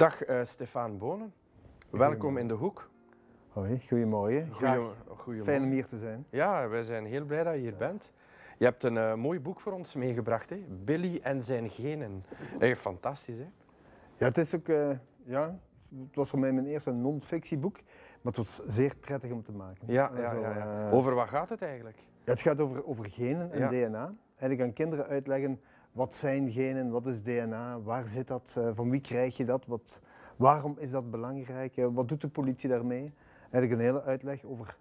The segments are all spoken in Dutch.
Dag uh, Stefan Bonen. Welkom in de hoek. Hoi, goedemorgen. Goedemorgen. Fijn om hier te zijn. Ja, wij zijn heel blij dat je hier bent. Je hebt een uh, mooi boek voor ons meegebracht, hè? Billy en zijn genen. Echt fantastisch, hè? Ja, het is ook, uh, ja, het was voor mij mijn eerste non-fictieboek, maar het was zeer prettig om te maken. Ja, ja, ja, ja. Over wat gaat het eigenlijk? Het gaat over, over genen en. DNA. En ik kan kinderen uitleggen wat zijn genen, wat is DNA, waar zit dat, uh, van wie krijg je dat, wat, waarom is dat belangrijk, wat doet de politie daarmee? Eigenlijk een hele uitleg over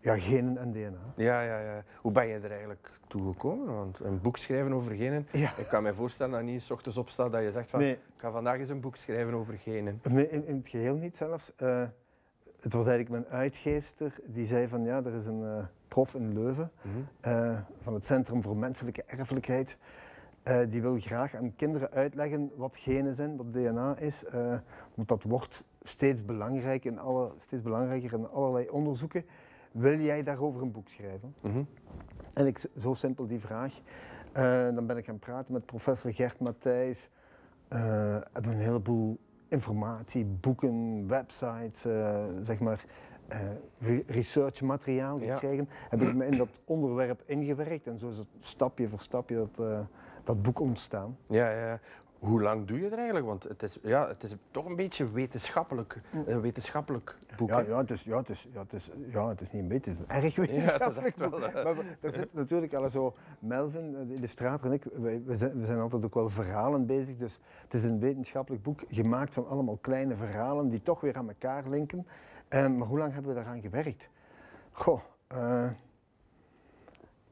ja, genen en DNA. Ja, ja, ja. Hoe ben je er eigenlijk toe gekomen? Want een boek schrijven over genen, ja. ik kan me voorstellen dat je niet s ochtends opstaat dat je zegt van, nee. ik ga vandaag eens een boek schrijven over genen. Nee, in, in het geheel niet zelfs. Uh, het was eigenlijk mijn uitgeefster die zei van, ja, er is een uh, prof in Leuven mm -hmm. uh, van het Centrum voor Menselijke Erfelijkheid. Die wil graag aan kinderen uitleggen wat genen zijn, wat DNA is. want dat wordt steeds, belangrijk in alle, steeds belangrijker in allerlei onderzoeken wil jij daarover een boek schrijven? Mm -hmm. En ik, zo simpel die vraag. Uh, dan ben ik gaan praten met professor Gert Matthijs. Hebben een heleboel informatie, boeken, websites, zeg maar, researchmateriaal gekregen. Ja. Heb ik me in dat onderwerp ingewerkt en zo is het stapje voor stapje dat, dat boek ontstaan. Ja, ja. Hoe lang doe je er eigenlijk? Want het is, ja, het is toch een beetje wetenschappelijk, een wetenschappelijk boek. Ja, ja, het is, ja, het is, ja, het is, ja, het is niet een beetje, het is een erg wetenschappelijk ja, boek. Wel, maar er zit natuurlijk al zo, Melvin, de illustrator en ik, wij, we, zijn, we zijn altijd ook wel verhalen bezig. Dus het is een wetenschappelijk boek gemaakt van allemaal kleine verhalen die toch weer aan elkaar linken. Um, maar hoe lang hebben we daaraan gewerkt? Goh, uh,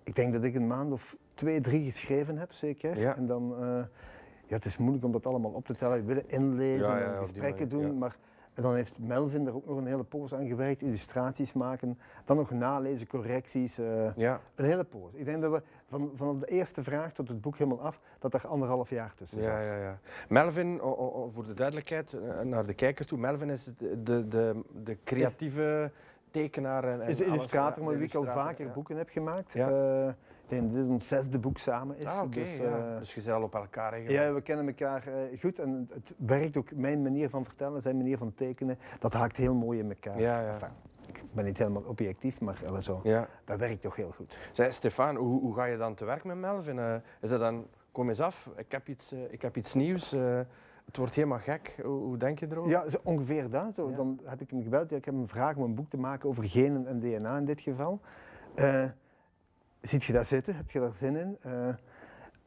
ik denk dat ik een maand of twee, drie geschreven heb, zeker. Ja. En dan... Uh, ja, het is moeilijk om dat allemaal op te tellen. Je wil inlezen Ja, ja, en gesprekken manier, doen, maar en dan heeft Melvin er ook nog een hele poos aan gewerkt, illustraties maken, dan nog nalezen, correcties, uh, Ja. een hele poos. Ik denk dat we van, vanaf de eerste vraag tot het boek helemaal af, dat er anderhalf jaar tussen zat. Ja, ja, ja. Melvin, o, o, o, voor de duidelijkheid eh, naar de kijker toe, Melvin is de, de, de, de creatieve tekenaar en, en Is de illustrator met de wie ik al vaker boeken heb gemaakt. Uh, dit ons zesde boek samen is. Ah, dus, ja. uh, dus je bent al op elkaar eigenlijk. Ja, we kennen elkaar uh, goed en het, het, werkt ook, mijn manier van vertellen, zijn manier van tekenen, dat haakt heel mooi in elkaar. Ja, ja. Enfin, ik ben niet helemaal objectief, maar zo, Ja. dat werkt toch heel goed. Zeg, Stefan, hoe, hoe ga je dan te werk met Melvin? Uh, is dat dan, kom eens af, ik heb iets, ik heb iets nieuws, het wordt helemaal gek. Hoe, hoe denk je erover? Ja, zo ongeveer dat. Zo, Ja. Dan heb ik hem gebeld, ja, ik heb hem gevraagd om een boek te maken over genen en DNA in dit geval. Uh, ziet je dat zitten? Heb je daar zin in? Uh,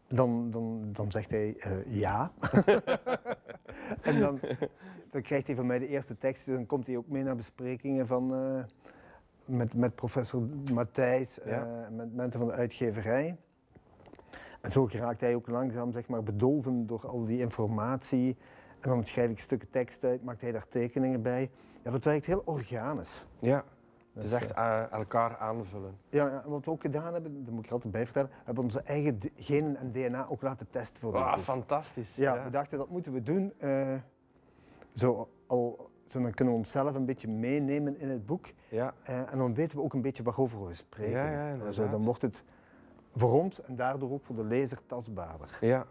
dan, dan, dan zegt hij uh, ja. en dan, dan krijgt hij van mij de eerste tekst. Dan komt hij ook mee naar besprekingen van, uh, met, met professor Matthijs, Ja. met mensen van de uitgeverij. En zo geraakt hij ook langzaam zeg maar, bedolven door al die informatie. En dan schrijf ik stukken tekst uit, maakt hij daar tekeningen bij. Ja, dat werkt heel organisch. Ja. Het is echt uh, elkaar aanvullen. Ja, ja, en wat we ook gedaan hebben, dat moet ik altijd bij vertellen, we hebben onze eigen genen en DNA ook laten testen voor dit Ah, fantastisch. Ja, ja. we dachten dat moeten we doen. Uh, zo, al, zo dan kunnen we onszelf een beetje meenemen in het boek. Ja. Uh, en dan weten we ook een beetje waarover we spreken. Ja, ja, zo, dan wordt het voor ons en daardoor ook voor de lezer tastbaarder. Ja.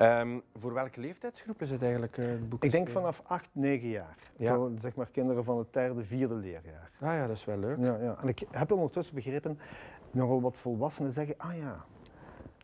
Um, voor welke leeftijdsgroep is het eigenlijk uh, het boek Ik denk vanaf 8, 9 jaar. Ja. Zo, zeg maar kinderen van het derde, vierde leerjaar. Ah ja, dat is wel leuk. Ja, ja. En ik heb ondertussen begrepen, nogal wat volwassenen zeggen, ah ja,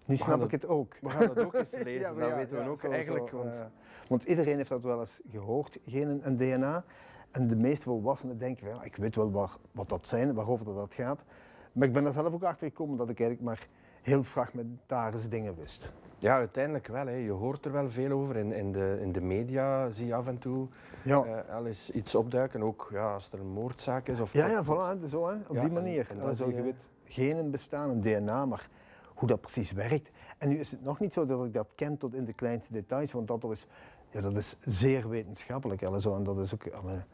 nu snap dat- ik het ook. We gaan dat ook eens lezen, Ja, dat ja, weten we ja, ook zo- eigenlijk. zo, want, eh, want iedereen heeft dat wel eens gehoord, genen en DNA. En de meeste volwassenen denken ja, ik weet wel waar, wat dat zijn, waarover dat, dat gaat. Maar ik ben er zelf ook achter gekomen dat ik eigenlijk maar heel fragmentarische dingen wist. Ja, uiteindelijk wel. Hè. Je hoort er wel veel over. In, in, de, in de media zie je af en toe Ja, eh, al eens iets opduiken. Ook ja, als er een moordzaak is. Of ja, ja voilà, zo, hè, op Ja, die manier. en En je weet, genen bestaan, een DNA, maar hoe dat precies werkt. En nu is het nog niet zo dat ik dat ken tot in de kleinste details, want dat is, ja, dat is zeer wetenschappelijk. alle Zo, en dat, is ook, alle,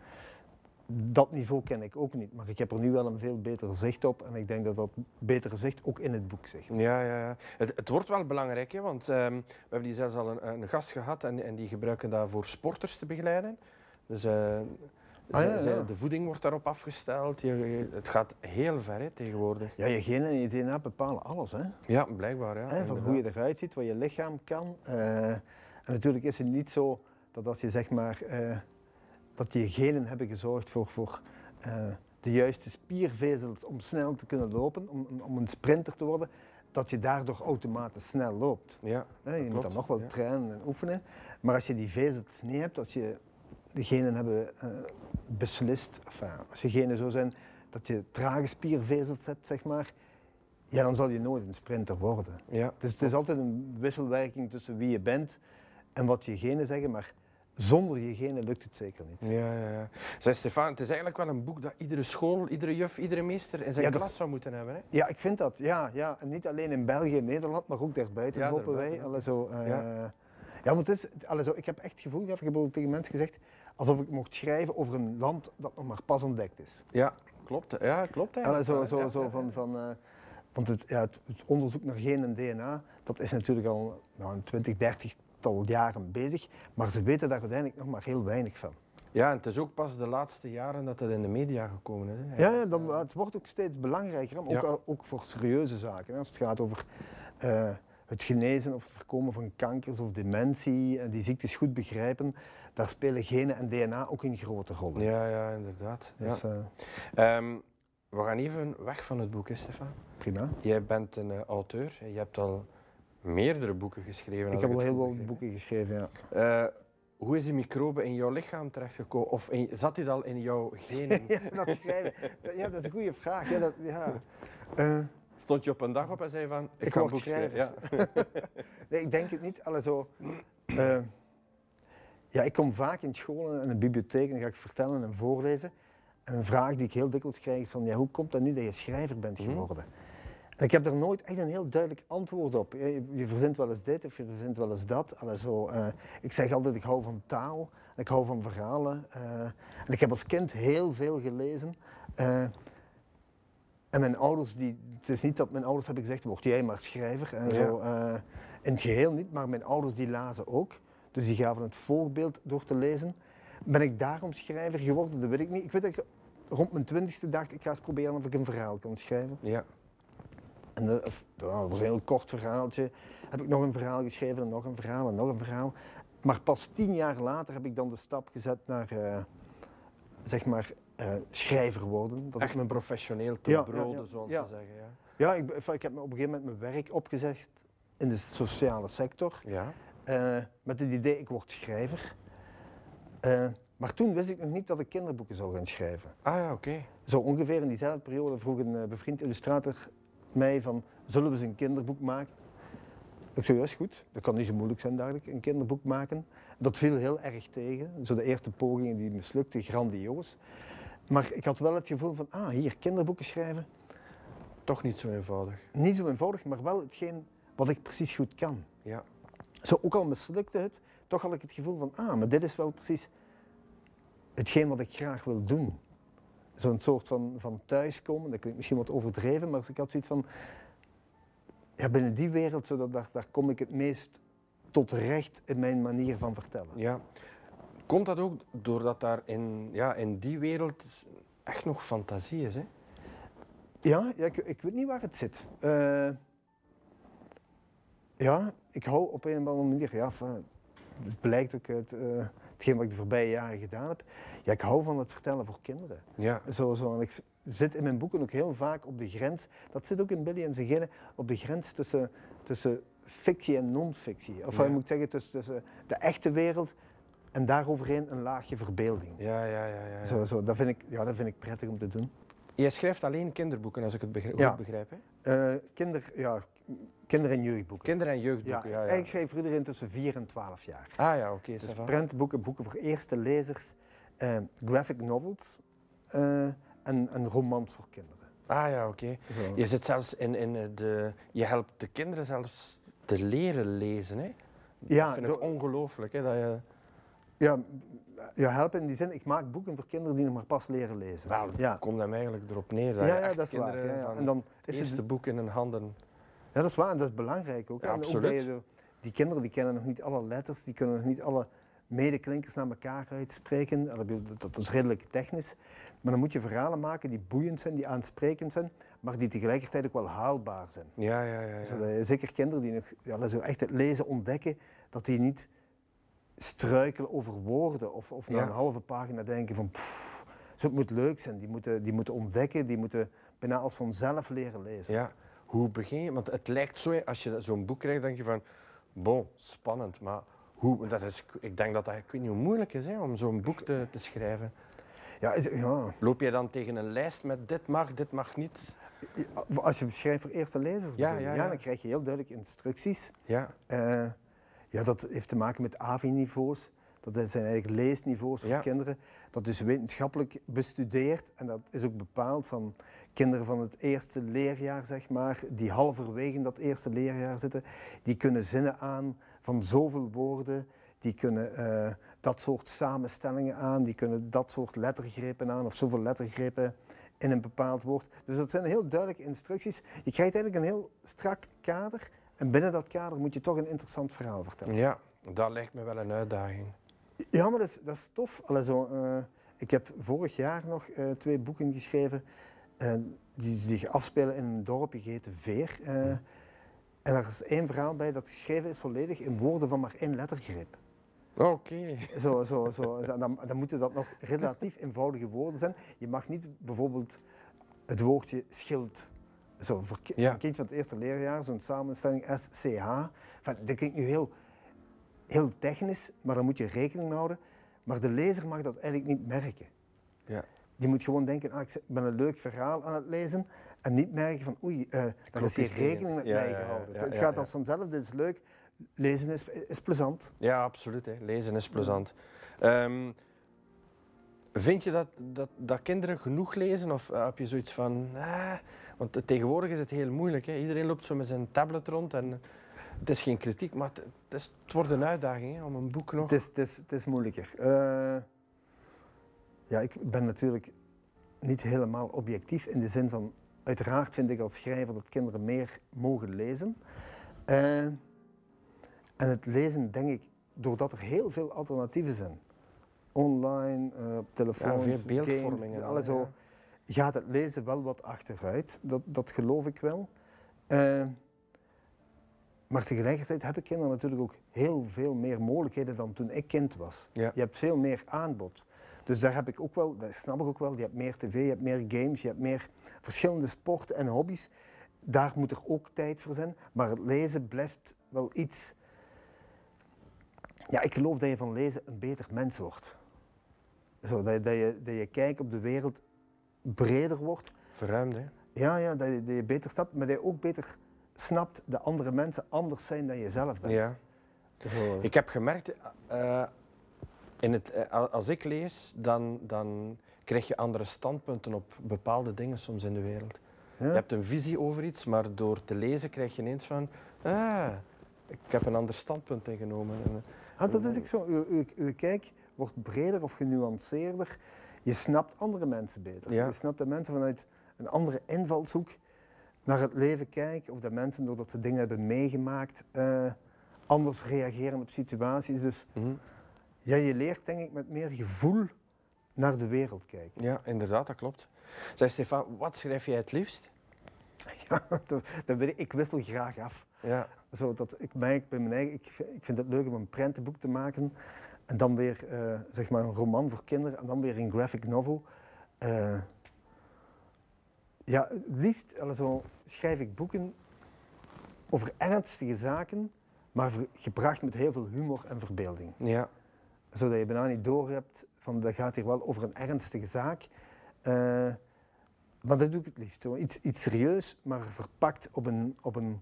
dat niveau ken ik ook niet, maar ik heb er nu wel een veel beter zicht op en ik denk dat dat betere zicht ook in het boek zit. Ja, ja, ja. Het, het wordt wel belangrijk, hè, want ehm, we hebben die zelfs al een, een gast gehad en, en die gebruiken dat voor sporters te begeleiden. Dus eh, Ah, ja, ja. de voeding wordt daarop afgesteld. Je, je- het gaat heel ver hè, tegenwoordig. Ja, je genen en je DNA bepalen alles. Hè? Ja, blijkbaar. Ja, van hoe je eruit ziet, wat je lichaam kan. Eh, en natuurlijk is het niet zo dat als je zeg maar, eh, dat je genen hebben gezorgd voor, voor eh, de juiste spiervezels om snel te kunnen lopen, om, om- een sprinter te worden, dat je daardoor automatisch snel loopt. Ja, je moet klopt, dan nog wel ja. trainen en oefenen, maar als je die vezels niet hebt, als je de genen hebben eh, beslist, enfin, als je genen zo zijn dat je trage spiervezels hebt, zeg maar, ja, dan zal je nooit een sprinter worden. ja. Dus het is altijd een wisselwerking tussen wie je bent en wat je genen zeggen, maar zonder je genen lukt het zeker niet. Ja, ja, ja. Zeg Stefan, het is eigenlijk wel een boek dat iedere school, iedere juf, iedere meester in zijn Ja, klas zou moeten hebben. Hè? Ja, ik vind dat. Ja, ja. En niet alleen in België en Nederland, maar ook daarbuiten, Ja, hopen wij. zo, eh, Ja. ja. maar het is, allee, zo, ik heb echt het gevoel ik heb tegen mensen gezegd, alsof ik mocht schrijven over een land dat nog maar pas ontdekt is. Ja, klopt. Ja, klopt eigenlijk. zo, zo, zo van, van, eh, want het, ja, het, onderzoek naar gen en DNA, dat is natuurlijk al nou, een 20, 30 tal jaren bezig, maar ze weten daar uiteindelijk nog maar heel weinig van. Ja, en het is ook pas de laatste jaren dat het in de media gekomen is. Hè? Ja, dan, het wordt ook steeds belangrijker, ook, Ja. al- ook voor serieuze zaken. Hè. Als het gaat over eh, het genezen of het voorkomen van kankers of dementie, en die ziektes goed begrijpen, daar spelen genen en DNA ook een grote rol. in. Ja, ja, inderdaad. Ja. Dus, eh, Ehm, we gaan even weg van het boek, hè, Stefan. prima. Jij bent een eh, auteur. Je hebt al meerdere boeken geschreven. Ik heb al heel veel boeken geschreven, ja. Eh, hoe is die microbe in jouw lichaam terechtgekomen? Of in- zat die al in jouw genen? ja, dat schrijven. Ja, dat is een goede vraag. Ja, dat, ja. Eh, Stond je op een dag op en zei van, ik, Ik ga een boek schrijven. Ja. nee, ik denk het niet. Allee, zo, eh, ja, ik kom vaak in scholen en in bibliotheek en ga ik vertellen en voorlezen. En een vraag die ik heel dikwijls krijg is van, ja, hoe komt dat nu dat je schrijver bent Mhm. geworden? En ik heb daar nooit echt een heel duidelijk antwoord op. Je, je verzint wel eens dit of je verzint wel eens dat. Allee, zo, eh, ik zeg altijd, ik hou van taal, en ik hou van verhalen. eh, en ik heb als kind heel veel gelezen. eh, en mijn ouders, die, het is niet dat mijn ouders hebben gezegd, word jij maar schrijver. En Ja. zo, in het geheel niet, maar mijn ouders die lazen ook. Dus die gaven het voorbeeld door te lezen. Ben ik daarom schrijver geworden? Dat weet ik niet. Ik weet dat ik rond mijn twintigste dacht, ik ga eens proberen of ik een verhaal kan schrijven. ja. En dat, was een heel kort verhaaltje. Heb ik nog een verhaal geschreven en nog een verhaal en nog een verhaal. Maar pas tien jaar later heb ik dan de stap gezet naar, eh, zeg maar, eh, schrijver worden. Dat Echt mijn professioneel te Ja, ja, broden, ja. zoals ze zeggen. Ja. Ja, ik, ik heb op een gegeven moment mijn werk opgezegd in de sociale sector. Ja. eh, met het idee, ik word schrijver. Maar toen wist ik nog niet dat ik kinderboeken zou gaan schrijven. Ah ja, oké. Zo ongeveer in diezelfde periode vroeg een bevriend illustrator mij van, zullen we eens een kinderboek maken? Ik zei, ja, is goed. Dat kan niet zo moeilijk zijn, ik, een kinderboek maken. Dat viel heel erg tegen. Zo de eerste pogingen die mislukten, grandioos. Maar ik had wel het gevoel van, ah, hier, kinderboeken schrijven. Toch niet zo eenvoudig. Niet zo eenvoudig, maar wel hetgeen wat ik precies goed kan. Ja. Zo, ook al mislukte het, toch had ik het gevoel van, ah, maar dit is wel precies hetgeen wat ik graag wil doen. Zo'n soort van, van thuiskomen, dat klinkt misschien wat overdreven, maar ik had zoiets van, ja, binnen die wereld, zodat daar, daar kom ik het meest tot recht in mijn manier van vertellen. ja. Komt dat ook doordat daar in, ja, in die wereld echt nog fantasie is? Hè? Ja, ja ik, ik weet niet waar het zit. Eh, ja, ik hou op een of andere manier, ja, het blijkt ook uit eh, hetgeen wat ik de voorbije jaren gedaan heb. Ja, ik hou van het vertellen voor kinderen. Ja. Zo, zo, en ik zit in mijn boeken ook heel vaak op de grens, dat zit ook in Billy en zijn Genen, op de grens tussen, tussen fictie en non-fictie. Of Ja. je moet zeggen, tussen, tussen de echte wereld en daaroverheen een laagje verbeelding. Ja, ja, ja. ja, ja. Zo, zo, dat, vind ik, ja, dat vind ik prettig om te doen. Jij schrijft alleen kinderboeken, als ik het begrijp, Ja. goed begrijp. Hè? Eh, kinder, ja, kinder- en jeugdboeken. Kinder- en Ja, jeugdboeken, ja. ja, eigenlijk schrijf voor iedereen tussen 4 en 12 jaar. Ah ja, oké. Dus ça va. prentboeken, boeken voor eerste lezers, eh, graphic novels eh, en een romans voor kinderen. Ah ja, oké. Je zit zelfs in, in eh, de... Je helpt de kinderen zelfs te leren lezen, hè? Ja, dat vind zo- ik ongelooflijk, hè? Dat je... Ja, ja, helpen in die zin, ik maak boeken voor kinderen die nog maar pas leren lezen. Wel, ja. komt hem eigenlijk erop neer Ja, dat je ja, echt dat is waar. kinderen Ja, ja. van En dan is het, boek in hun handen... ja, dat is waar en dat is belangrijk ook. Ja, En absoluut. die kinderen die kennen nog niet alle letters, die kunnen nog niet alle medeklinkers naar elkaar uitspreken. Dat is redelijk technisch. Maar dan moet je verhalen maken die boeiend zijn, die aansprekend zijn, maar die tegelijkertijd ook wel haalbaar zijn. Ja, ja, ja. ja. Zodat je zeker kinderen die nog ja, zo echt het lezen ontdekken, dat die niet struikelen over woorden of, of na Ja. een halve pagina denken van pff, zo, het moet leuk zijn. Die moeten, die moeten ontdekken, die moeten bijna als vanzelf leren lezen. Ja, hoe begin je? Want het lijkt zo, als je zo'n boek krijgt, denk je van, bon, spannend, maar hoe, dat is, ik denk dat dat, ik weet niet hoe moeilijk is hè, om zo'n boek te, te schrijven. Ja, ja. Loop je dan tegen een lijst met dit mag, dit mag niet? Als je schrijft voor eerste lezers, ja, ja. dan krijg je heel duidelijk instructies. Ja, Eh, ja, dat heeft te maken met AVI-niveaus. Dat zijn eigenlijk leesniveaus voor Ja. kinderen. Dat is wetenschappelijk bestudeerd en dat is ook bepaald van kinderen van het eerste leerjaar, zeg maar, die halverwege in dat eerste leerjaar zitten. Die kunnen zinnen aan van zoveel woorden, die kunnen eh, dat soort samenstellingen aan, die kunnen dat soort lettergrepen aan of zoveel lettergrepen in een bepaald woord. Dus dat zijn heel duidelijke instructies. Je krijgt eigenlijk een heel strak kader en binnen dat kader moet je toch een interessant verhaal vertellen. ja, dat lijkt me wel een uitdaging. Ja, maar dat is, dat is tof. Allee, zo, eh, ik heb vorig jaar nog eh, twee boeken geschreven eh, die zich afspelen in een dorpje geheten Veer. en er is één verhaal bij dat geschreven is volledig in woorden van maar één lettergreep. Oké. Zo, zo, zo, zo, dan, dan moeten dat nog relatief eenvoudige woorden zijn. Je mag niet bijvoorbeeld het woordje schild. Zo, voor Ja. een kind van het eerste leerjaar, zo'n samenstelling SCH. Van, dat klinkt nu heel, heel technisch, maar daar moet je rekening mee houden. Maar de lezer mag dat eigenlijk niet merken. Ja. Die moet gewoon denken, ah, ik ben een leuk verhaal aan het lezen. En niet merken van, oei, eh daar is hier rekening met Ja, mij gehouden. ja, het gaat als vanzelf, dit is leuk. Lezen is, is plezant. Ja, absoluut. Hè. Lezen is plezant. Ehm, vind je dat, dat, dat kinderen genoeg lezen of eh, heb je zoiets van... ah, want tegenwoordig is het heel moeilijk. Hè. Iedereen loopt zo met zijn tablet rond en het is geen kritiek, maar het, is, het wordt een uitdaging hè, om een boek nog... Het is, het is, het is moeilijker. Eh, ja, ik ben natuurlijk niet helemaal objectief in de zin van, uiteraard vind ik als schrijver dat kinderen meer mogen lezen. Eh, en het lezen, denk ik, doordat er heel veel alternatieven zijn. Online, eh, op ja, telefoons, veel beeldvorming. games, en al, alles zo. ja. Gaat het lezen wel wat achteruit, dat, dat geloof ik wel. Eh, maar tegelijkertijd hebben kinderen natuurlijk ook heel veel meer mogelijkheden dan toen ik kind was. Ja. Je hebt veel meer aanbod. Dus daar heb ik ook wel, dat snap ik ook wel, je hebt meer tv, je hebt meer games, je hebt meer verschillende sporten en hobby's. Daar moet er ook tijd voor zijn. Maar het lezen blijft wel iets. Ja, ik geloof dat je van lezen een beter mens wordt. Zo, dat, je, dat, je, dat je kijk op de wereld breder wordt. Verruimd, hè? Ja, ja dat, je, dat je beter snapt, maar dat je ook beter snapt dat andere mensen anders zijn dan jezelf bent. Ja. Zo, Ik heb gemerkt, eh, in het, eh, al- als ik lees, dan, dan krijg je andere standpunten op bepaalde dingen soms in de wereld. ja? Je hebt een visie over iets, maar door te lezen krijg je ineens van, ah, ik heb een ander standpunt ingenomen. En, Ah, dat is ook zo. Uw, uw, uw kijk wordt breder of genuanceerder. Je snapt andere mensen beter. Ja. Je snapt dat mensen vanuit een andere invalshoek naar het leven kijken. Of dat mensen, doordat ze dingen hebben meegemaakt, eh, anders reageren op situaties. Dus Mhm. ja, je leert denk ik met meer gevoel naar de wereld kijken. Ja, inderdaad, dat klopt. Zeg Stefan, wat schrijf jij het liefst? Ja, dat, dat weet ik, ik wissel graag af. Ja, Zodat ik merk bij mijn eigen, ik, vind- ik vind het leuk om een prentenboek te maken en dan weer eh, zeg maar een roman voor kinderen en dan weer een graphic novel. Eh, ja, het liefst zo, schrijf ik boeken over ernstige zaken, maar gebracht met heel veel humor en verbeelding. ja, Zodat je bijna niet doorhebt van dat gaat hier wel over een ernstige zaak. Eh, maar dat doe ik het liefst. Zo. Iets, iets serieus, maar verpakt op een, op een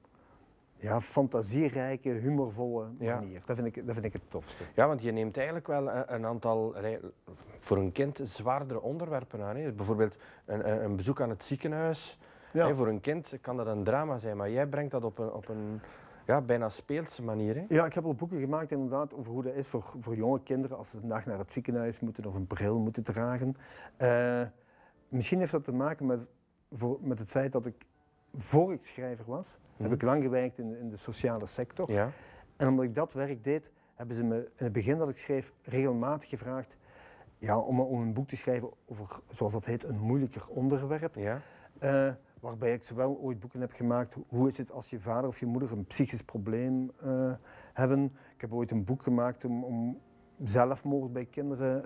ja, fantasierijke, humorvolle Ja. manier. Dat vind, ik, dat vind ik het tofste. ja, want je neemt eigenlijk wel een, een aantal, allee, voor een kind, zwaardere onderwerpen aan. Hè. Bijvoorbeeld een, een- een bezoek aan het ziekenhuis. Ja. Hè, voor een kind kan dat een drama zijn, maar jij brengt dat op een, op een ja, bijna speelse manier. Hè. Ja, ik heb al boeken gemaakt inderdaad over hoe dat is voor, voor jonge kinderen als ze een dag naar het ziekenhuis moeten of een bril moeten dragen. Eh, misschien heeft dat te maken met, voor, met het feit dat ik, voor ik schrijver was, heb ik lang gewerkt in, de- in de sociale sector. Ja, En omdat ik dat werk deed, hebben ze me in het begin dat ik schreef regelmatig gevraagd ja, om, om een boek te schrijven over, zoals dat heet, een moeilijker onderwerp. ja, Eh, waarbij ik zowel ooit boeken heb gemaakt, hoe is het als je vader of je moeder een psychisch probleem uh, hebben. Ik heb ooit een boek gemaakt om, om zelfmoord bij kinderen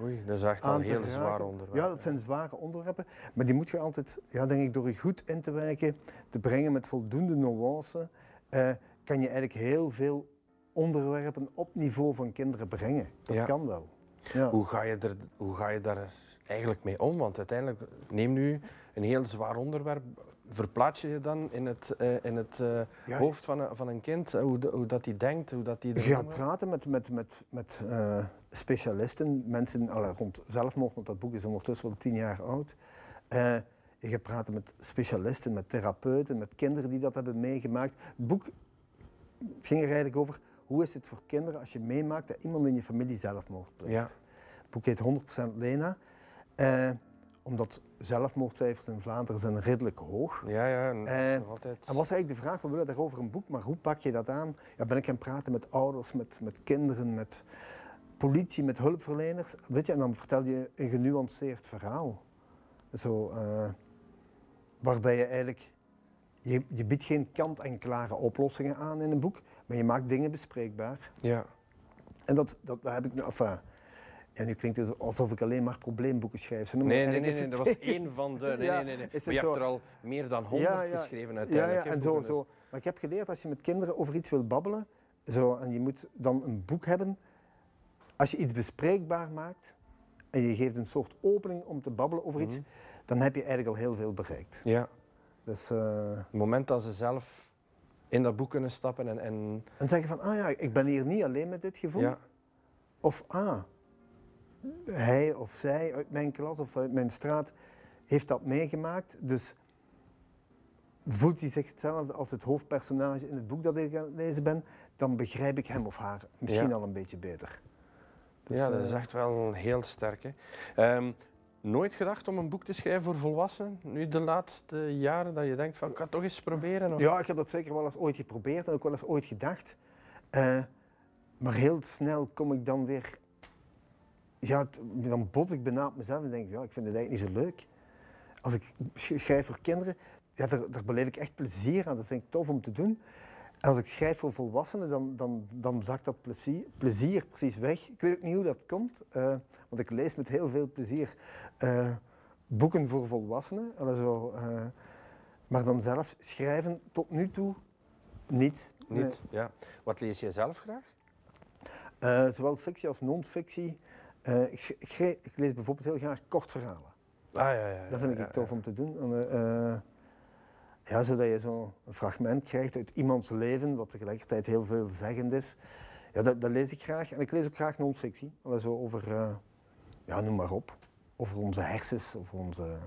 uh, Oei, dat is echt al heel zwaar onderwerp. Ja, dat zijn zware onderwerpen. Maar die moet je altijd, ja, denk ik, door je goed in te werken, te brengen met voldoende nuance, uh, kan je eigenlijk heel veel onderwerpen op niveau van kinderen brengen. Dat kan wel. Ja. Hoe, ga je er, hoe ga je daar eigenlijk mee om? Want uiteindelijk, neem nu een heel zwaar onderwerp, verplaats je je dan in het, uh, in het uh, hoofd van een, van een kind, uh, hoe, de, hoe dat hij denkt, hoe dat hij Je gaat praten met, met, met, met specialisten, mensen alle, rond zelfmoord, want dat boek is ondertussen wel tien jaar oud. je gaat praten met specialisten, met therapeuten, met kinderen die dat hebben meegemaakt. Het boek ging er eigenlijk over hoe is het voor kinderen als je meemaakt dat iemand in je familie zelfmoord pleegt. Ja. Het boek heet 100% Lena omdat zelfmoordcijfers in Vlaanderen zijn redelijk hoog. Ja, ja. En, uh, altijd... en was eigenlijk de vraag, we willen daarover een boek, maar hoe pak je dat aan? Ja, ben ik gaan praten met ouders, met, met kinderen, met politie, met hulpverleners. Weet je, en dan vertel je een genuanceerd verhaal. Zo, uh, waarbij je eigenlijk, je, je biedt geen kant-en-klare oplossingen aan in een boek, maar je maakt dingen bespreekbaar. Ja. En dat, dat, dat heb ik nu, enfin, ja, nu klinkt het alsof ik alleen maar probleemboeken schrijf. Nee, nee, nee, nee, dat was één van de. Nee, nee, nee. nee. Maar je hebt er al meer dan honderd geschreven uiteindelijk. Ja, ja en zo, zo. Maar ik heb geleerd als je met kinderen over iets wilt babbelen, zo, en je moet dan een boek hebben, als je iets bespreekbaar maakt en je geeft een soort opening om te babbelen over iets, mhm. dan heb je eigenlijk al heel veel bereikt. Ja. Dus, uh... Het moment dat ze zelf in dat boek kunnen stappen en... En, en zeggen van, ah ja, ik ben hier niet alleen met dit gevoel. Ja. Of, ah, hij of zij uit mijn klas of uit mijn straat heeft dat meegemaakt. Dus voelt hij zich hetzelfde als het hoofdpersonage in het boek dat ik aan het lezen ben, dan begrijp ik hem of haar misschien al een beetje beter. Dus, ja, dat is eh, echt wel heel sterk. Hè? Um, nooit gedacht om een boek te schrijven voor volwassenen? Nu de laatste jaren dat je denkt van, ik ga toch eens proberen? Of? Ja, ik heb dat zeker wel eens ooit geprobeerd en ook wel eens ooit gedacht. Uh, maar heel snel kom ik dan weer ja, dan bot ik bijna op mezelf en denk ja, ik vind het eigenlijk niet zo leuk. Als ik schrijf voor kinderen, ja, daar, daar beleef ik echt plezier aan. Dat vind ik tof om te doen. En als ik schrijf voor volwassenen, dan, dan, dan zakt dat plezier, plezier precies weg. Ik weet ook niet hoe dat komt, uh, want ik lees met heel veel plezier uh, boeken voor volwassenen. Zo, uh, maar dan zelf schrijven tot nu toe niet. Niet, ja. Wat lees jij zelf graag? zowel fictie als non-fictie. Uh, ik, ik, ik, lees bijvoorbeeld heel graag kort verhalen. Ah, ja, ja, ja, dat vind ik tof om te doen. Uh, ja, zodat je zo'n fragment krijgt uit iemands leven, wat tegelijkertijd heel veelzeggend is. Ja, dat, dat, lees ik graag. En ik lees ook graag non-fictie. Zo over, uh, ja, noem maar op. Over onze hersens, over, onze,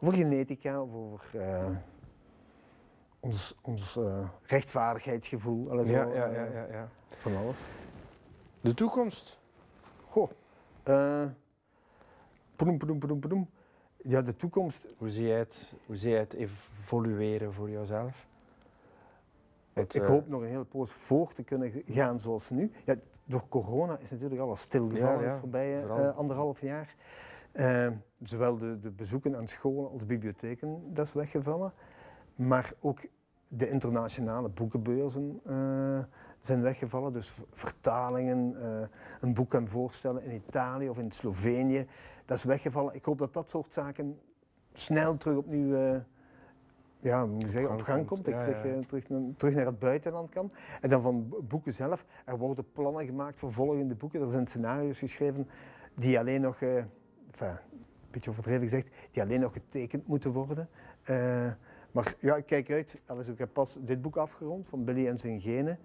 over genetica, of over ons, ons rechtvaardigheidsgevoel. Alles ja, ja, ja, ja, ja. Van alles. De toekomst. Goh. Uh, poedoem, poedoem, poedoem, poedoem. Ja, de toekomst. Hoe zie jij het, hoe zie jij het evolueren voor jouzelf? ik eh, hoop nog een hele poos voor te kunnen gaan zoals nu. Ja, door corona is natuurlijk alles stilgevallen ja, ja, voorbije uh, anderhalf jaar. Uh, zowel de, de, bezoeken aan scholen als bibliotheken, dat is weggevallen. Maar ook de internationale boekenbeurzen zijn weggevallen. Dus vertalingen, uh, een boek en voorstellen in Italië of in Slovenië, dat is weggevallen. Ik hoop dat dat soort zaken snel terug opnieuw uh, ja, moet zeggen, op gang komt. Dat ik terug, uh, terug, terug, naar het buitenland kan. En dan van boeken zelf. Er worden plannen gemaakt voor volgende boeken. Er zijn scenario's geschreven die alleen nog, enfin, een beetje overdreven gezegd, die alleen nog getekend moeten worden. maar ja, ik kijk uit. Alles, ik heb pas dit boek afgerond van Billy en zijn genen.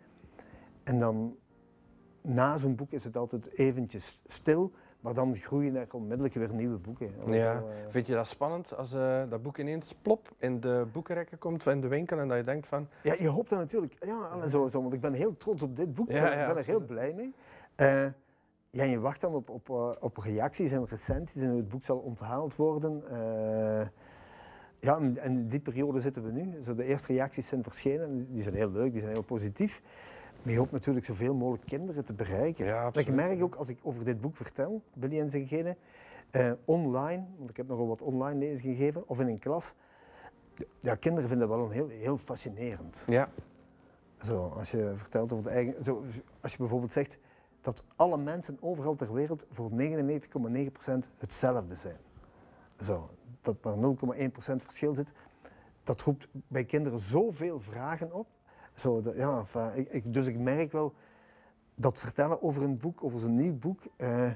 En dan na zo'n boek is het altijd eventjes stil, maar dan groeien er onmiddellijk weer nieuwe boeken. Ja. Uh... Vind je dat spannend als uh, dat boek ineens plop in de boekenrekken komt, in de winkel en dat je denkt van... Ja, je hoopt dat natuurlijk. Ja, zo, zo, want ik ben heel trots op dit boek, ja, ik ben er heel blij mee. Uh, ja, je wacht dan op, op, op reacties en recensies en hoe het boek zal onthaald worden. ja, en in die periode zitten we nu. Zo de eerste reacties zijn verschenen, die zijn heel leuk, die zijn heel positief. Maar je hoopt natuurlijk zoveel mogelijk kinderen te bereiken. Ja, ik merk ook als ik over dit boek vertel, Billy en zijn uh, online, want ik heb nogal wat online lezingen gegeven, of in een klas, Ja, kinderen vinden dat wel een heel, heel fascinerend. Ja. Zo, als je vertelt over de eigen... Zo, als je bijvoorbeeld zegt dat alle mensen overal ter wereld voor 99,9% hetzelfde zijn. Zo, dat maar 0,1% verschil zit, dat roept bij kinderen zoveel vragen op. Zo, ja, enfin, ik, ik- dus ik merk wel dat vertellen over een boek, over zo'n nieuw boek, eh,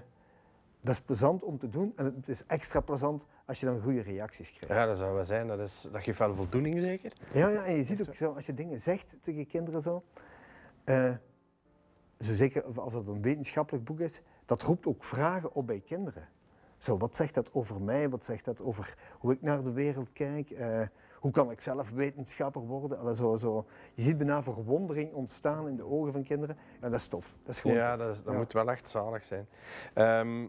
dat is plezant om te doen. En het is extra plezant als je dan goede reacties krijgt. ja, dat zou wel zijn. Dat, is, dat geeft wel voldoening zeker. Ja, ja, en je ziet ook zo, als je dingen zegt tegen kinderen zo, eh, zo zeker als het een wetenschappelijk boek is, dat roept ook vragen op bij kinderen. Zo, wat zegt dat over mij? Wat zegt dat over hoe ik naar de wereld kijk? Eh, hoe kan ik zelf wetenschapper worden? Allee, zo, zo. Je ziet bijna verwondering ontstaan in de ogen van kinderen. Ja, dat is tof. Dat is gewoon Ja, tof. dat, is- dat Ja. moet wel echt zalig zijn. Ehm,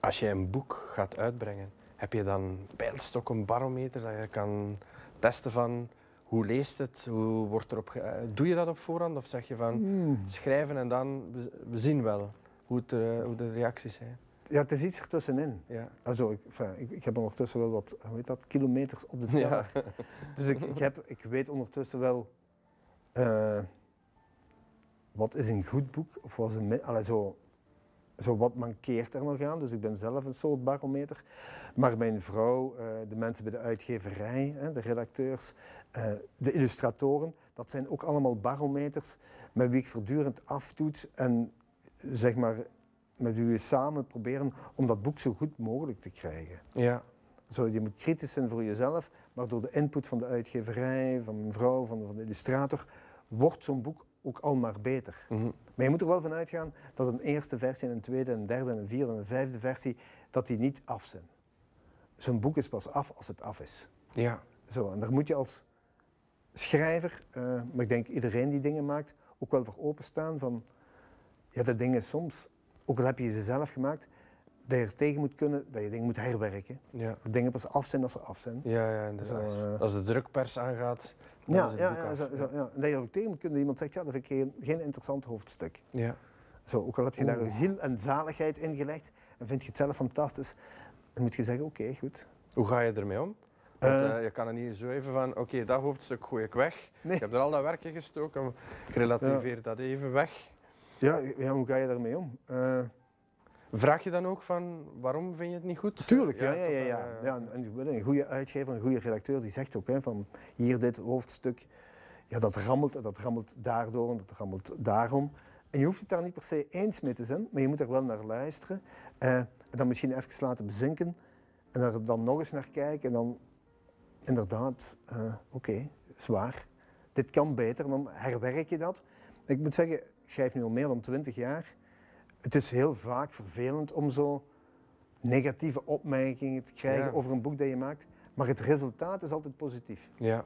als je een boek gaat uitbrengen, heb je dan pijlstokken, barometers dat je kan testen van hoe leest het, hoe wordt erop ge- eh, Doe je dat op voorhand of zeg je van Hmm. schrijven en dan we, we zien wel hoe, het, er, hoe de reacties zijn? Ja, het is iets ertussenin. Ja. Also, ik, enfin, ik, ik heb ondertussen wel wat hoe heet dat, kilometers op de Ja. teller. Dus ik, ik, heb, ik weet ondertussen wel eh, wat is een goed boek of wat is een allee, zo, zo wat mankeert er nog aan. Dus ik ben zelf een soort barometer. Maar mijn vrouw, eh, de mensen bij de uitgeverij, hè, de redacteurs, eh, de illustratoren, dat zijn ook allemaal barometers met wie ik voortdurend aftoets en zeg maar met wie we samen proberen om dat boek zo goed mogelijk te krijgen. ja. Zo, je moet kritisch zijn voor jezelf, maar door de input van de uitgeverij, van mijn vrouw, van, van de illustrator, wordt zo'n boek ook al maar beter. Mhm. Maar je moet er wel van uitgaan dat een eerste versie, en een tweede, een derde, een vierde en een vijfde versie, dat die niet af zijn. Zo'n boek is pas af als het af is. ja. Zo, en daar moet je als schrijver, eh, maar ik denk iedereen die dingen maakt, ook wel voor openstaan van, ja, dat ding is soms, ook al heb je ze zelf gemaakt, dat je er tegen moet kunnen, dat je dingen moet herwerken. Ja. Dat dingen pas af zijn als ze af zijn. Ja, ja, inderdaad. Zo, eh, Als de drukpers aangaat, dan Ja, is het ja, ja, af. zo, zo, ja. En dat je er ook tegen moet kunnen dat iemand zegt, ja, dat vind ik geen, geen interessant hoofdstuk. Ja. Zo, ook al heb je daar je ziel en zaligheid in gelegd en vind je het zelf fantastisch, dan moet je zeggen, oké, goed. Hoe ga je ermee om? Want, Eh, eh, je kan er niet zo even van, oké, dat hoofdstuk gooi ik weg. Nee. Ik heb er al dat werk in gestoken, ik relativeer dat even weg. Ja, ja, hoe ga je daarmee om? Eh, Vraag je dan ook van, waarom vind je het niet goed? Tuurlijk, ja, ja, ja. ja. ja en- en een goede uitgever, een goede redacteur, die zegt ook hè, van hier dit hoofdstuk, ja, dat rammelt en dat rammelt daardoor en dat rammelt daarom. En je hoeft het daar niet per se eens mee te zijn, maar je moet er wel naar luisteren. eh, en dan misschien even laten bezinken en er dan nog eens naar kijken en dan inderdaad, eh, oké, zwaar. Dit kan beter, dan herwerk je dat. Ik moet zeggen, schrijf nu al meer dan twintig jaar. Het is heel vaak vervelend om zo negatieve opmerkingen te krijgen Ja. over een boek dat je maakt. Maar het resultaat is altijd positief. Ja,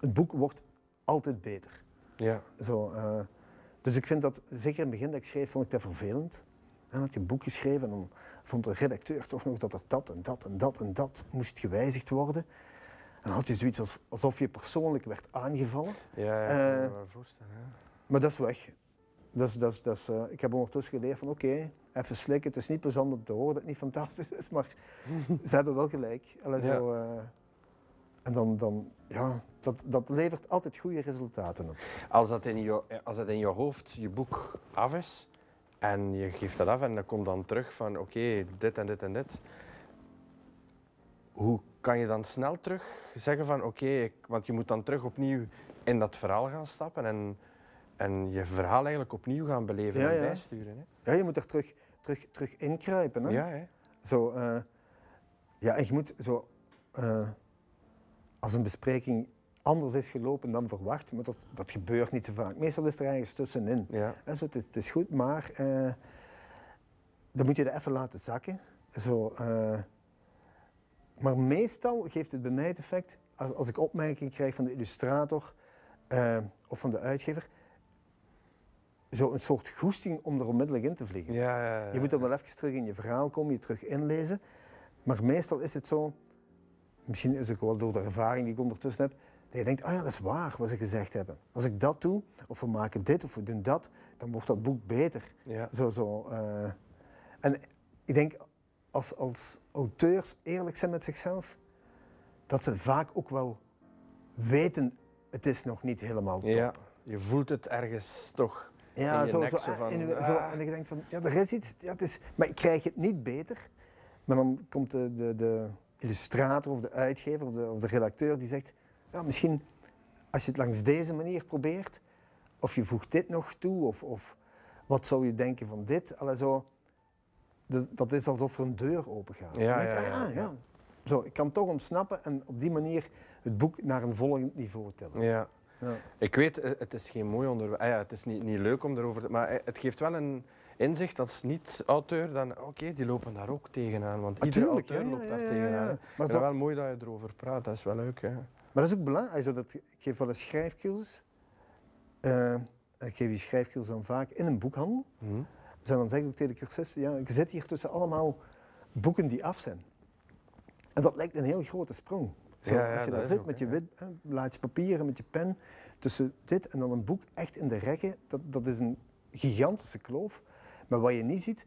Het boek wordt altijd beter. ja, Zo, eh, dus ik vind dat, zeker in het begin dat ik schreef, vond ik dat vervelend. En had je een boek geschreven en dan vond de redacteur toch nog dat er dat en dat en dat en dat moest gewijzigd worden. En dan had je zoiets als, alsof je persoonlijk werd aangevallen. ja, ja, ik kan me Eh, wel voorstellen. ja. Maar dat is weg. Dat is, eh, ik heb ondertussen geleerd van oké, even slikken. Het is niet plezant om te horen dat het niet fantastisch is, maar ze hebben wel gelijk. Allee, zo, eh, en dan, dan ja, dat, dat levert altijd goede resultaten op. Als dat, in je, als dat in je hoofd, je boek af is, en je geeft dat af en dat komt dan terug van oké, dit en dit en dit. Hoe kan je dan snel terug zeggen van oké, want je moet dan terug opnieuw in dat verhaal gaan stappen en, en je verhaal eigenlijk opnieuw gaan beleven Ja, en ja. bijsturen. Hè? Ja, je moet er terug, terug, terug inkruipen. Hè? Ja, hè? Zo, eh, ja, en je moet zo, eh, als een bespreking anders is gelopen dan verwacht, maar dat, dat gebeurt niet te vaak. Meestal is er ergens tussenin. ja. Hè, zo, het, is- het is goed, maar eh, dan moet je er even laten zakken. Zo, maar meestal geeft het bij mij het effect, als, als ik opmerkingen krijg van de illustrator of van de uitgever, zo een soort goesting om er onmiddellijk in te vliegen. Ja, ja, ja, Je moet dan wel even terug in je verhaal komen, je terug inlezen. Maar meestal is het zo, misschien is het ook wel door de ervaring die ik ondertussen heb, dat je denkt, ah ja, dat is waar wat ze gezegd hebben. Als ik dat doe, of we maken dit of we doen dat, dan wordt dat boek beter. ja. Zo, zo, eh. En ik denk, als, als auteurs eerlijk zijn met zichzelf, dat ze vaak ook wel weten, het is nog niet helemaal top. Ja, je voelt het ergens toch. Ja, in je zo, nek zo, zo van, in- ah. zo, en je denkt van, ja, er is iets, ja, het is, maar ik krijg het niet beter. Maar dan komt de, de, de illustrator of de uitgever of de, of de redacteur die zegt, ja, misschien als je het langs deze manier probeert, of je voegt dit nog toe, of, of wat zou je denken van dit, Allee, zo, dat, dat is alsof er een deur open gaat. Ja, ja, ja, ah, ja. Zo, ik kan toch ontsnappen en op die manier het boek naar een volgend niveau tillen. Ja. Ja. Ik weet, eh, het is geen mooi onderwerp. Ah ja, het is niet, niet leuk om erover te... Maar eh, het geeft wel een inzicht als niet-auteur. Dan, oké, die lopen daar ook tegenaan. Want iedere Natuurlijk, auteur ja, loopt daar tegenaan. Maar Ja, zo- wel mooi dat je erover praat. Dat is wel leuk, hè. Maar dat is ook belangrijk. Dat, ik geef wel een schrijfcursus. Eh, ik geef die schrijfcursus dan vaak in een boekhandel. Hm. Dus dan zeg ik ook tegen de cursisten, ja, je zit hier tussen allemaal boeken die af zijn. En dat lijkt een heel grote sprong. Zo, Ja, ja, als je daar zit ook, met je wit, hè, blaadje papier en met je pen, tussen dit en dan een boek echt in de rekken, dat, dat is een gigantische kloof. Maar wat je niet ziet,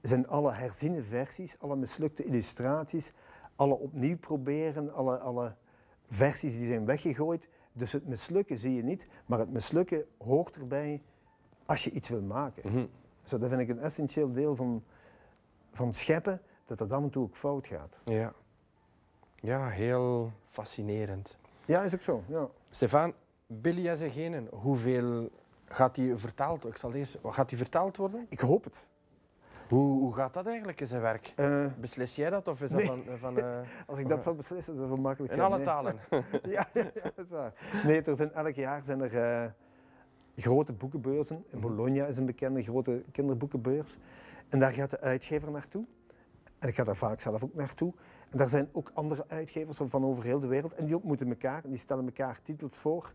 zijn alle herziene versies, alle mislukte illustraties, alle opnieuw proberen, alle, alle versies die zijn weggegooid. Dus het mislukken zie je niet, maar het mislukken hoort erbij als je iets wil maken. Mhm. Zo, dat vind ik een essentieel deel van, van scheppen, dat dat af en toe ook fout gaat. Ja. Ja, heel fascinerend. Ja, is ook zo. Ja. Stefan, Billy en zijn genen, hoeveel gaat die vertaald Ik zal eerst, gaat die vertaald worden? Ik hoop het. Hoe, hoe gaat dat eigenlijk in zijn werk? Eh, Beslis jij dat of is dat van... van eh, als ik dat zou beslissen, zou het wel makkelijk in zijn. alle Nee. talen? ja, ja, dat is waar. Nee, er zijn, elk jaar zijn er eh, grote boekenbeurzen. In Mhm. Bologna is een bekende grote kinderboekenbeurs. En daar gaat de uitgever naartoe. En ik ga daar vaak zelf ook naartoe. En daar zijn ook andere uitgevers van over heel de wereld. En die ontmoeten elkaar en die stellen elkaar titels voor.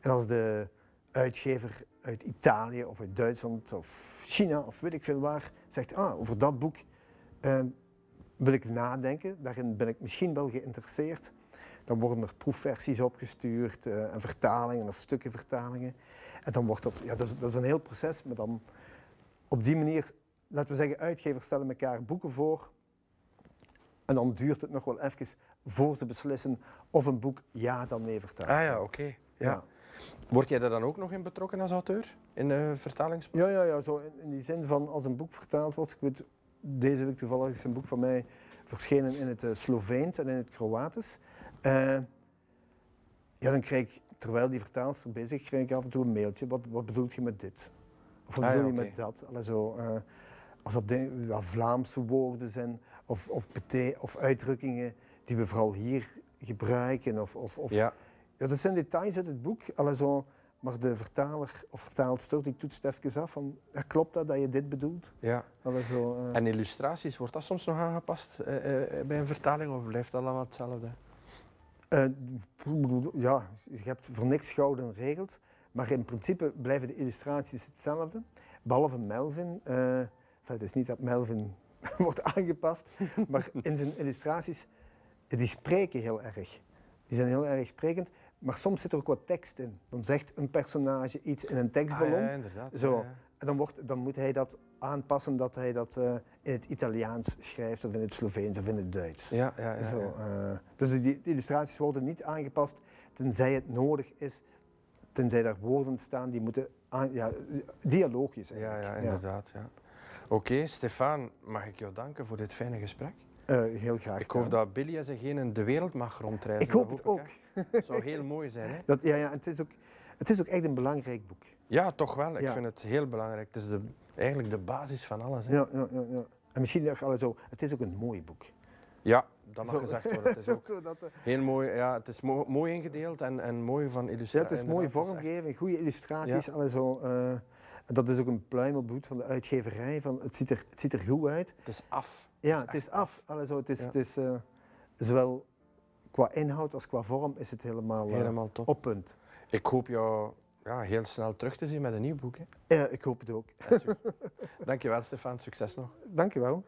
En als de uitgever uit Italië of uit Duitsland of China of weet ik veel waar zegt, ah, over dat boek eh, wil ik nadenken, daarin ben ik misschien wel geïnteresseerd. Dan worden er proefversies opgestuurd eh, en vertalingen of stukken vertalingen. En dan wordt dat, ja, dat is, dat is een heel proces, maar dan op die manier, laten we zeggen, uitgevers stellen elkaar boeken voor. En dan duurt het nog wel even voor ze beslissen of een boek ja dan nee vertaalt. Ah ja, oké. Ja. Word jij daar dan ook nog in betrokken als auteur? In de vertalingsproces? Ja, ja, ja zo in, die zin van als een boek vertaald wordt. Ik weet, deze week toevallig is een boek van mij verschenen in het eh, Sloveens en in het Kroatisch. Eh, ja, dan krijg ik, terwijl die vertaalster bezig is, krijg ik af en toe een mailtje. Wat, wat bedoelt je met dit? Of wat Ah, ja, bedoel je met dat? Allee, zo, eh, als dat ja, Vlaamse woorden zijn of, of, of uitdrukkingen die we vooral hier gebruiken. Of, of, of, Ja. ja, dat zijn details uit het boek. Zo, maar de vertaler of vertaalster die toetst even af van, ja, klopt dat dat je dit bedoelt? ja. Zo, eh. En illustraties, wordt dat soms nog aangepast eh, eh, bij een vertaling of blijft dat allemaal hetzelfde? Ja, je hebt voor niks gouden regels, maar in principe blijven de illustraties hetzelfde. Behalve Melvin. Het is niet dat Melvin wordt aangepast, maar in zijn illustraties, die spreken heel erg. Die zijn heel erg sprekend, maar soms zit er ook wat tekst in. Dan zegt een personage iets in een tekstballon. Ah, ja, inderdaad. Zo. Ja, ja. En dan, wordt, dan moet hij dat aanpassen dat hij dat eh, in het Italiaans schrijft, of in het Sloveens of in het Duits. Ja, ja, ja, Zo, ja. eh, dus die, die illustraties worden niet aangepast tenzij het nodig is, tenzij daar woorden staan die moeten aan, ja, dialoogjes Ja, eigenlijk. ja, inderdaad. Ja. Oké, Stefan, mag ik jou danken voor dit fijne gesprek? Eh, heel graag. Ik hoop dat Billy en zijn genen de wereld mag rondreizen. Ik hoop het ook. hè. Zou heel mooi zijn, hè? Dat, ja, ja, het, is ook, het is ook echt een belangrijk boek. Ja, toch wel. Ik Ja. vind het heel belangrijk. Het is de, eigenlijk de basis van alles. Hè? Ja, ja, ja, ja. En misschien nog alle zo, het is ook een mooi boek. Ja, dat mag Zo. gezegd worden. Het is ook Zo dat, eh, heel mooi. Ja, het is mo- mooi ingedeeld en, en mooi van ja, illustratie. het is mooi vormgegeven, goede illustraties. alle zo, eh, dat is ook een pluimelboet van de uitgeverij. Van, het, ziet er, het ziet er goed uit. Het is af. Ja, is het is af. Alle zo, het is, Ja. het is eh, zowel qua inhoud als qua vorm is het helemaal, eh, Helemaal top. op punt. Ik hoop jou ja, heel snel terug te zien met een nieuw boek. Hè. Ja, ik hoop het ook. Ja. Dankjewel, Stefan. Succes nog. Dank je wel.